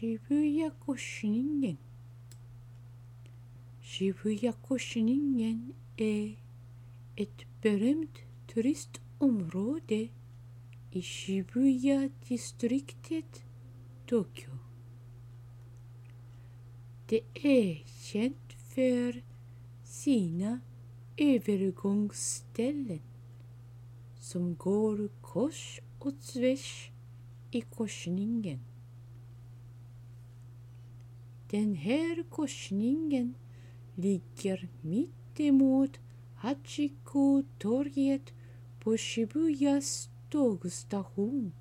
Shibuya-koshingen. Shibuya-koshingen är ett berömt turistområde i Shibuya-distriktet, Tokyo. Det är känt för sina övergångsställen som går kors och tvärs i korsningen. Den här korsningen ligger mitt emot Hachiko-torget på Shibuyas tågstation.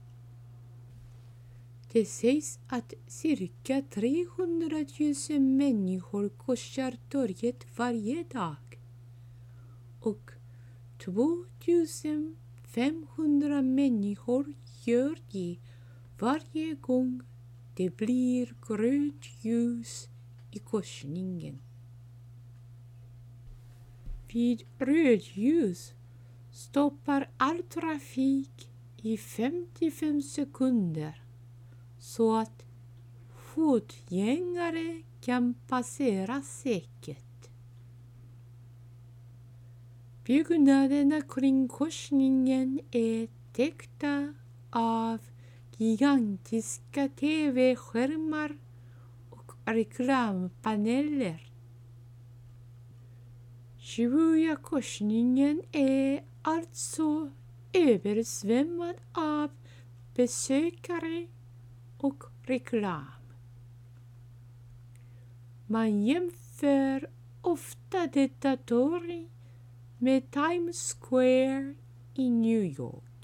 Det sägs att cirka 300 000 människor korsar torget varje dag och 2500 människor gör det varje gång det blir grönt ljus i korsningen. Vid rödljus stoppar all trafik i 55 sekunder så att fotgängare kan passera säkert. Byggnaderna kring korsningen är täckta av gigantiska tv-skärmar och reklampaneler. Shibuya-korsningen är alltså översvämmad av besökare och reklam. Man jämför ofta detta torg med Times Square i New York.